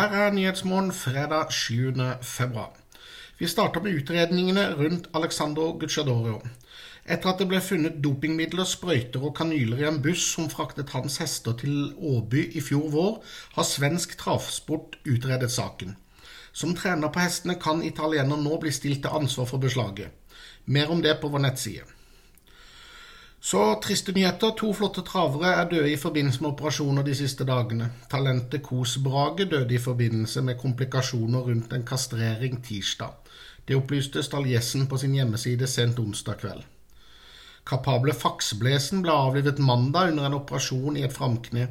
Her er Nyhetsmorgen fredag 7. februar. Vi starter med utredningene rundt Alexandro Gucciadoro. Etter at det ble funnet dopingmidler, sprøyter og kanyler i en buss som fraktet hans hester til Åby i fjor vår, har svensk travsport utredet saken. Som trener på hestene kan italiener nå bli stilt til ansvar for beslaget. Mer om det på vår nettside. Så triste nyheter. To flotte travere er døde i forbindelse med operasjoner de siste dagene. Talentet Kos Brage døde i forbindelse med komplikasjoner rundt en kastrering tirsdag. Det opplyste Staljessen på sin hjemmeside sent onsdag kveld. Kapable Faksblesen ble avlivet mandag under en operasjon i et framkne.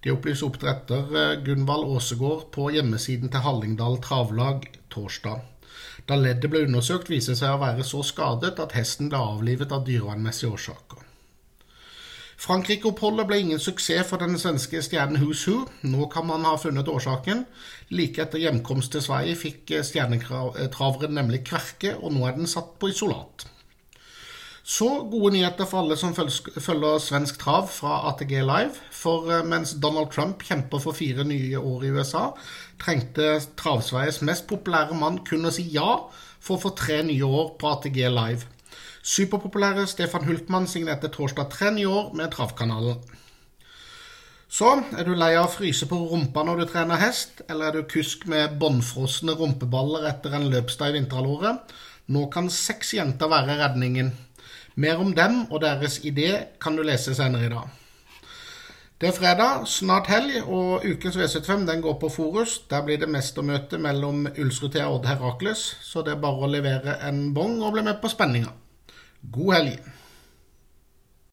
Det opplyser oppdretter eh, Gunvald Åsegård på hjemmesiden til Hallingdal Travlag torsdag. Da leddet ble undersøkt, viste det seg å være så skadet at hesten ble avlivet av dyrevernmessige årsaker. Frankrike-oppholdet ble ingen suksess for den svenske stjernen Who's Who. Nå kan man ha funnet årsaken. Like etter hjemkomst til Sverige fikk stjernetraveren nemlig kverke, og nå er den satt på isolat. Så gode nyheter for alle som følger svensk trav fra ATG Live. For eh, mens Donald Trump kjemper for fire nye år i USA, trengte Travsveriges mest populære mann kun å si ja for å få tre nye år på ATG Live. Superpopulære Stefan Hultmann signerte torsdag 3. i år med Travkanalen. Så er du lei av å fryse på rumpa når du trener hest, eller er du kusk med bånnfrosne rumpeballer etter en løpsdag i vinterhalvåret? Nå kan seks jenter være redningen. Mer om dem og deres idé kan du lese senere i dag. Det er fredag, snart helg, og ukens V75 den går på Forus. Der blir det mestermøte mellom Ulsrud og Odd Herakles, så det er bare å levere en bong og bli med på spenninga. God helg!